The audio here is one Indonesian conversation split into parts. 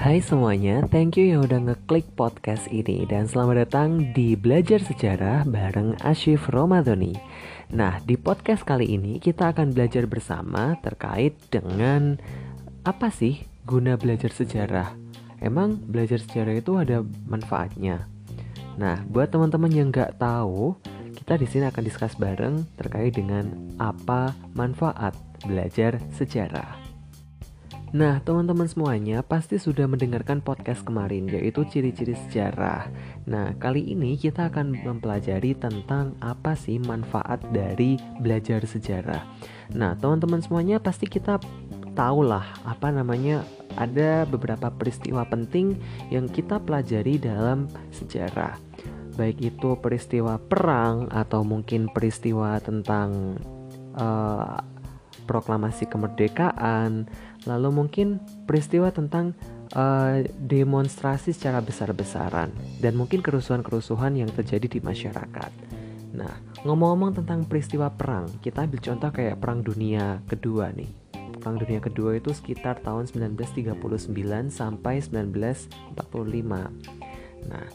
Hai semuanya, thank you yang udah ngeklik podcast ini dan selamat datang di Belajar Sejarah bareng Ashif Romadhoni. Nah, di podcast kali ini kita akan belajar bersama terkait dengan apa sih guna belajar sejarah. Emang belajar sejarah itu ada manfaatnya? Nah, buat teman-teman yang nggak tahu, kita di sini akan diskus bareng terkait dengan apa manfaat belajar sejarah. Nah, teman-teman semuanya pasti sudah mendengarkan podcast kemarin yaitu ciri-ciri sejarah. Nah, kali ini kita akan mempelajari tentang apa sih manfaat dari belajar sejarah. Nah, teman-teman semuanya pasti kita tahu lah apa namanya ada beberapa peristiwa penting yang kita pelajari dalam sejarah. Baik itu peristiwa perang atau mungkin peristiwa tentang uh, proklamasi kemerdekaan lalu mungkin peristiwa tentang uh, demonstrasi secara besar-besaran dan mungkin kerusuhan-kerusuhan yang terjadi di masyarakat. Nah, ngomong-ngomong tentang peristiwa perang, kita ambil contoh kayak Perang Dunia Kedua nih. Perang Dunia Kedua itu sekitar tahun 1939 sampai 1945. Nah,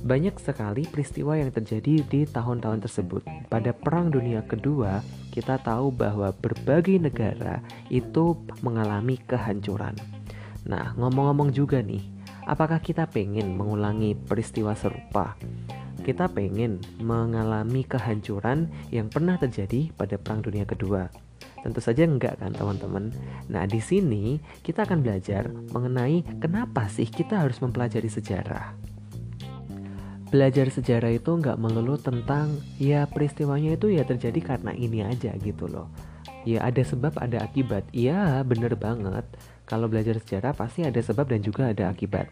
banyak sekali peristiwa yang terjadi di tahun-tahun tersebut. Pada Perang Dunia Kedua, kita tahu bahwa berbagai negara itu mengalami kehancuran. Nah, ngomong-ngomong juga nih, apakah kita pengen mengulangi peristiwa serupa? Kita pengen mengalami kehancuran yang pernah terjadi pada Perang Dunia Kedua. Tentu saja enggak kan teman-teman. Nah di sini kita akan belajar mengenai kenapa sih kita harus mempelajari sejarah belajar sejarah itu nggak melulu tentang ya peristiwanya itu ya terjadi karena ini aja gitu loh. Ya ada sebab ada akibat. Iya bener banget. Kalau belajar sejarah pasti ada sebab dan juga ada akibat.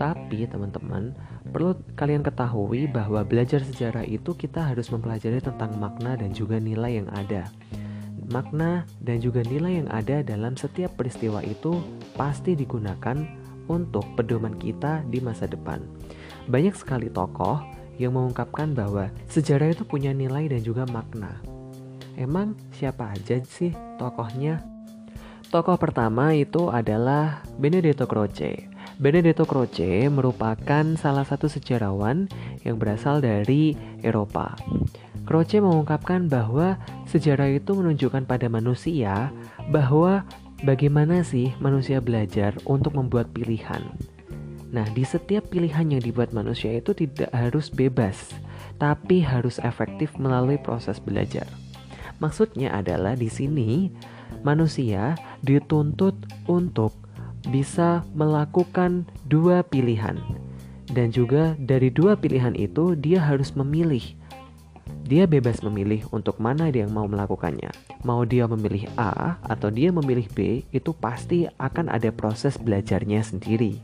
Tapi teman-teman perlu kalian ketahui bahwa belajar sejarah itu kita harus mempelajari tentang makna dan juga nilai yang ada. Makna dan juga nilai yang ada dalam setiap peristiwa itu pasti digunakan untuk pedoman kita di masa depan. Banyak sekali tokoh yang mengungkapkan bahwa sejarah itu punya nilai dan juga makna. Emang siapa aja sih tokohnya? Tokoh pertama itu adalah Benedetto Croce. Benedetto Croce merupakan salah satu sejarawan yang berasal dari Eropa. Croce mengungkapkan bahwa sejarah itu menunjukkan pada manusia bahwa bagaimana sih manusia belajar untuk membuat pilihan. Nah, di setiap pilihan yang dibuat manusia itu tidak harus bebas, tapi harus efektif melalui proses belajar. Maksudnya adalah di sini manusia dituntut untuk bisa melakukan dua pilihan. Dan juga dari dua pilihan itu dia harus memilih. Dia bebas memilih untuk mana dia yang mau melakukannya. Mau dia memilih A atau dia memilih B, itu pasti akan ada proses belajarnya sendiri.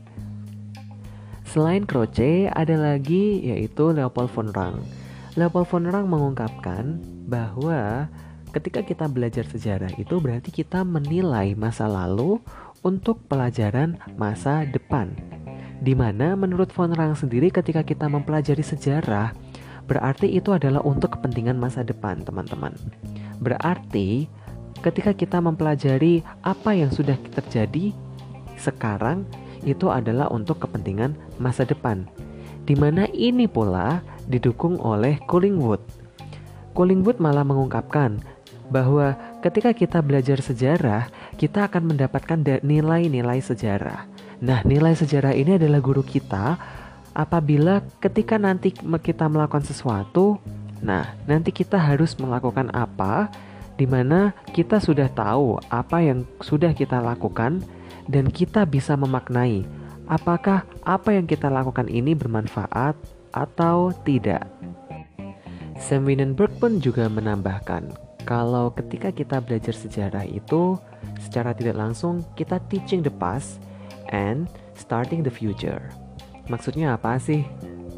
Selain Croce, ada lagi yaitu Leopold von Rang. Leopold von Rang mengungkapkan bahwa ketika kita belajar sejarah itu berarti kita menilai masa lalu untuk pelajaran masa depan. Di mana menurut von Rang sendiri ketika kita mempelajari sejarah, berarti itu adalah untuk kepentingan masa depan teman-teman. Berarti ketika kita mempelajari apa yang sudah terjadi sekarang itu adalah untuk kepentingan masa depan. Di mana ini pula didukung oleh Collingwood. Collingwood malah mengungkapkan bahwa ketika kita belajar sejarah, kita akan mendapatkan nilai-nilai sejarah. Nah, nilai sejarah ini adalah guru kita apabila ketika nanti kita melakukan sesuatu, nah, nanti kita harus melakukan apa di mana kita sudah tahu apa yang sudah kita lakukan dan kita bisa memaknai apakah apa yang kita lakukan ini bermanfaat atau tidak. Sam Winenberg pun juga menambahkan kalau ketika kita belajar sejarah itu secara tidak langsung kita teaching the past and starting the future. Maksudnya apa sih?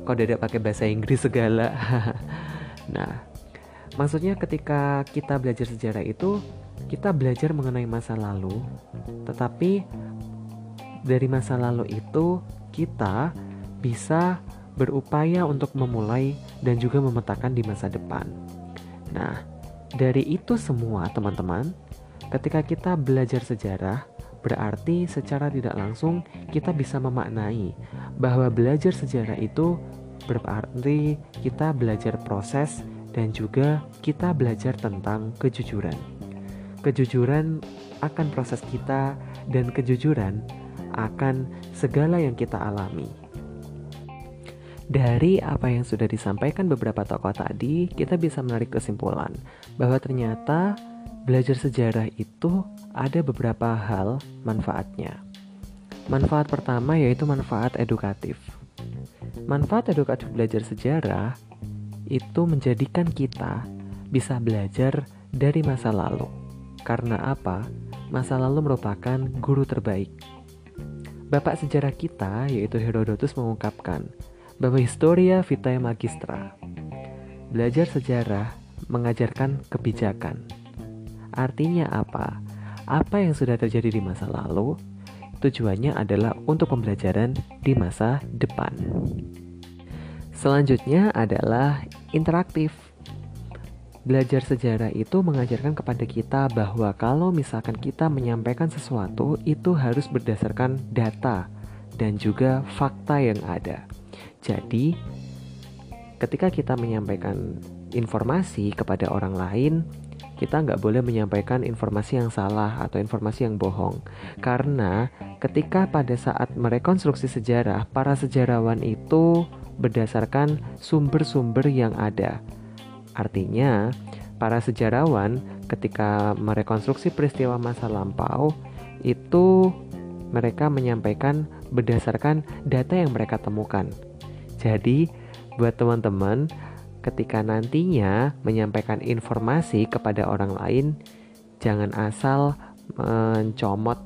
Kok tidak pakai bahasa Inggris segala? nah, maksudnya ketika kita belajar sejarah itu kita belajar mengenai masa lalu, tetapi dari masa lalu itu kita bisa berupaya untuk memulai dan juga memetakan di masa depan. Nah, dari itu semua, teman-teman, ketika kita belajar sejarah, Berarti secara tidak langsung kita bisa memaknai bahwa belajar sejarah itu berarti kita belajar proses dan juga kita belajar tentang kejujuran. Kejujuran akan proses kita dan kejujuran akan segala yang kita alami. Dari apa yang sudah disampaikan beberapa tokoh tadi, kita bisa menarik kesimpulan bahwa ternyata belajar sejarah itu ada beberapa hal manfaatnya. Manfaat pertama yaitu manfaat edukatif. Manfaat edukatif belajar sejarah itu menjadikan kita bisa belajar dari masa lalu. Karena apa? Masa lalu merupakan guru terbaik. Bapak sejarah kita, yaitu Herodotus mengungkapkan bahwa Historia Vitae Magistra. Belajar sejarah mengajarkan kebijakan. Artinya apa? Apa yang sudah terjadi di masa lalu, tujuannya adalah untuk pembelajaran di masa depan. Selanjutnya adalah interaktif. Belajar sejarah itu mengajarkan kepada kita bahwa kalau misalkan kita menyampaikan sesuatu itu harus berdasarkan data dan juga fakta yang ada. Jadi, ketika kita menyampaikan informasi kepada orang lain, kita nggak boleh menyampaikan informasi yang salah atau informasi yang bohong. Karena ketika pada saat merekonstruksi sejarah, para sejarawan itu berdasarkan sumber-sumber yang ada. Artinya, para sejarawan ketika merekonstruksi peristiwa masa lampau itu mereka menyampaikan berdasarkan data yang mereka temukan. Jadi, buat teman-teman, ketika nantinya menyampaikan informasi kepada orang lain, jangan asal mencomot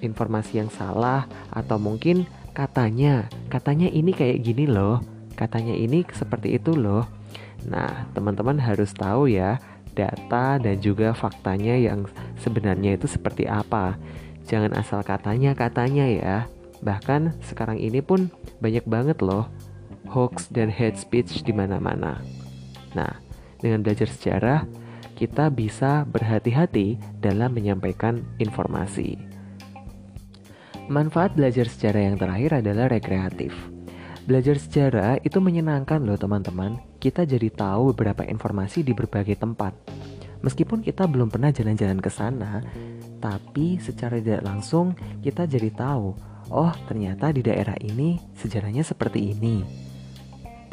informasi yang salah atau mungkin katanya, katanya ini kayak gini loh, katanya ini seperti itu loh. Nah, teman-teman harus tahu ya data dan juga faktanya yang sebenarnya itu seperti apa. Jangan asal katanya katanya ya. Bahkan sekarang ini pun banyak banget loh hoax dan hate speech di mana-mana. Nah, dengan belajar sejarah, kita bisa berhati-hati dalam menyampaikan informasi. Manfaat belajar sejarah yang terakhir adalah rekreatif. Belajar sejarah itu menyenangkan loh teman-teman. Kita jadi tahu beberapa informasi di berbagai tempat. Meskipun kita belum pernah jalan-jalan ke sana, tapi secara tidak langsung kita jadi tahu, oh ternyata di daerah ini sejarahnya seperti ini.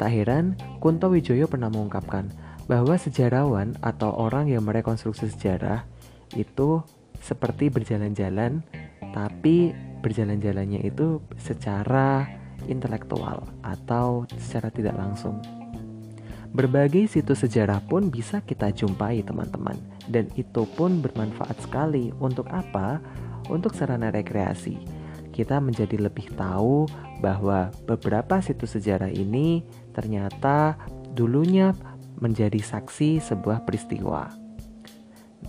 Tak heran, Kunto Wijoyo pernah mengungkapkan bahwa sejarawan atau orang yang merekonstruksi sejarah itu seperti berjalan-jalan tapi berjalan-jalannya itu secara intelektual atau secara tidak langsung. Berbagai situs sejarah pun bisa kita jumpai teman-teman dan itu pun bermanfaat sekali untuk apa? Untuk sarana rekreasi. Kita menjadi lebih tahu bahwa beberapa situs sejarah ini ternyata dulunya menjadi saksi sebuah peristiwa.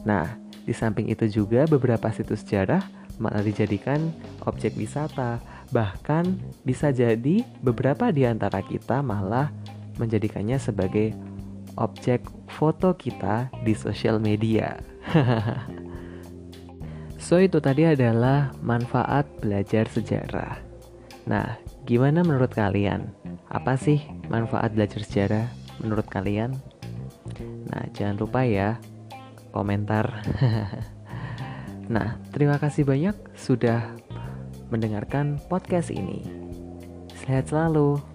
Nah, di samping itu juga beberapa situs sejarah malah dijadikan objek wisata. Bahkan bisa jadi beberapa di antara kita malah menjadikannya sebagai objek foto kita di sosial media. so itu tadi adalah manfaat belajar sejarah. Nah, gimana menurut kalian? Apa sih manfaat belajar sejarah menurut kalian? Nah, jangan lupa ya komentar. Nah, terima kasih banyak sudah mendengarkan podcast ini. Sehat selalu.